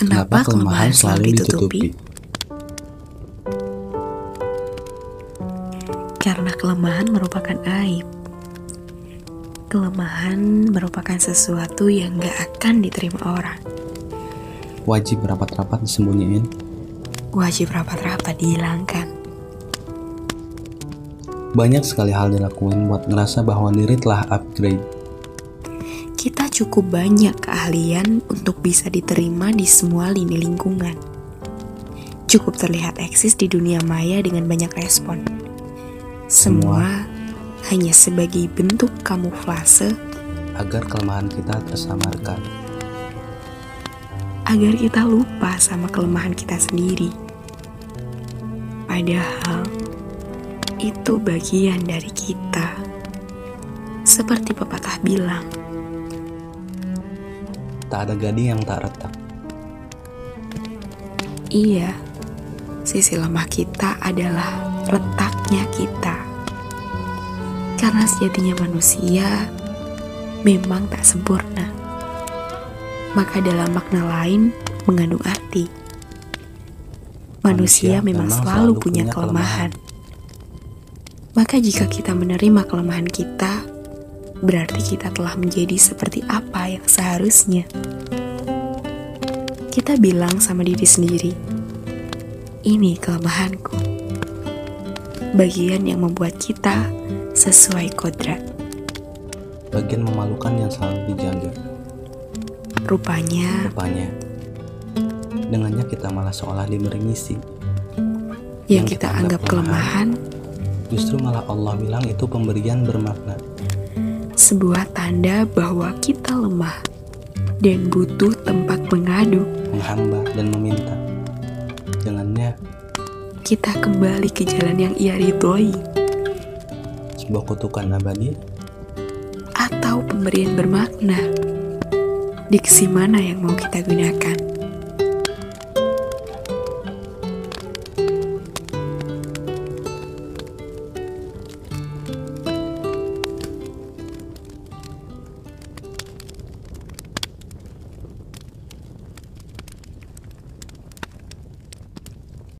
Kenapa kelemahan selalu ditutupi? Karena kelemahan merupakan aib. Kelemahan merupakan sesuatu yang gak akan diterima orang. Wajib rapat-rapat disembunyiin. Wajib rapat-rapat dihilangkan. Banyak sekali hal dilakuin buat ngerasa bahwa diri telah upgrade. Kita cukup banyak keahlian untuk bisa diterima di semua lini lingkungan. Cukup terlihat eksis di dunia maya dengan banyak respon. Semua hanya sebagai bentuk kamuflase agar kelemahan kita tersamarkan. agar kita lupa sama kelemahan kita sendiri. Padahal itu bagian dari kita. Seperti pepatah bilang, Tak ada gading yang tak retak. iya, sisi lemah kita adalah letaknya kita. Karena sejatinya manusia memang tak sempurna. Maka dalam makna lain mengandung arti. Manusia, Manusia memang memang selalu selalu punya punya kelemahan. Maka jika kita menerima kelemahan kita, berarti kita telah menjadi seperti apa yang seharusnya. Kita bilang sama diri sendiri, ini kelemahanku. Bagian yang membuat kita sesuai kodrat. Bagian memalukan yang selalu dijaga. Rupanya Rupanya, dengannya kita malah seolah diberi misi. yang kita anggap kelemahan Justru malah Allah bilang itu pemberian bermakna. Sebuah tanda bahwa kita lemah dan butuh tempat mengadu. menghamba dan meminta. Dengannya, Kita kembali ke jalan yang ia ridhoi sebuah kutukan abadi atau pemberian bermakna. Diksi mana yang mau kita gunakan?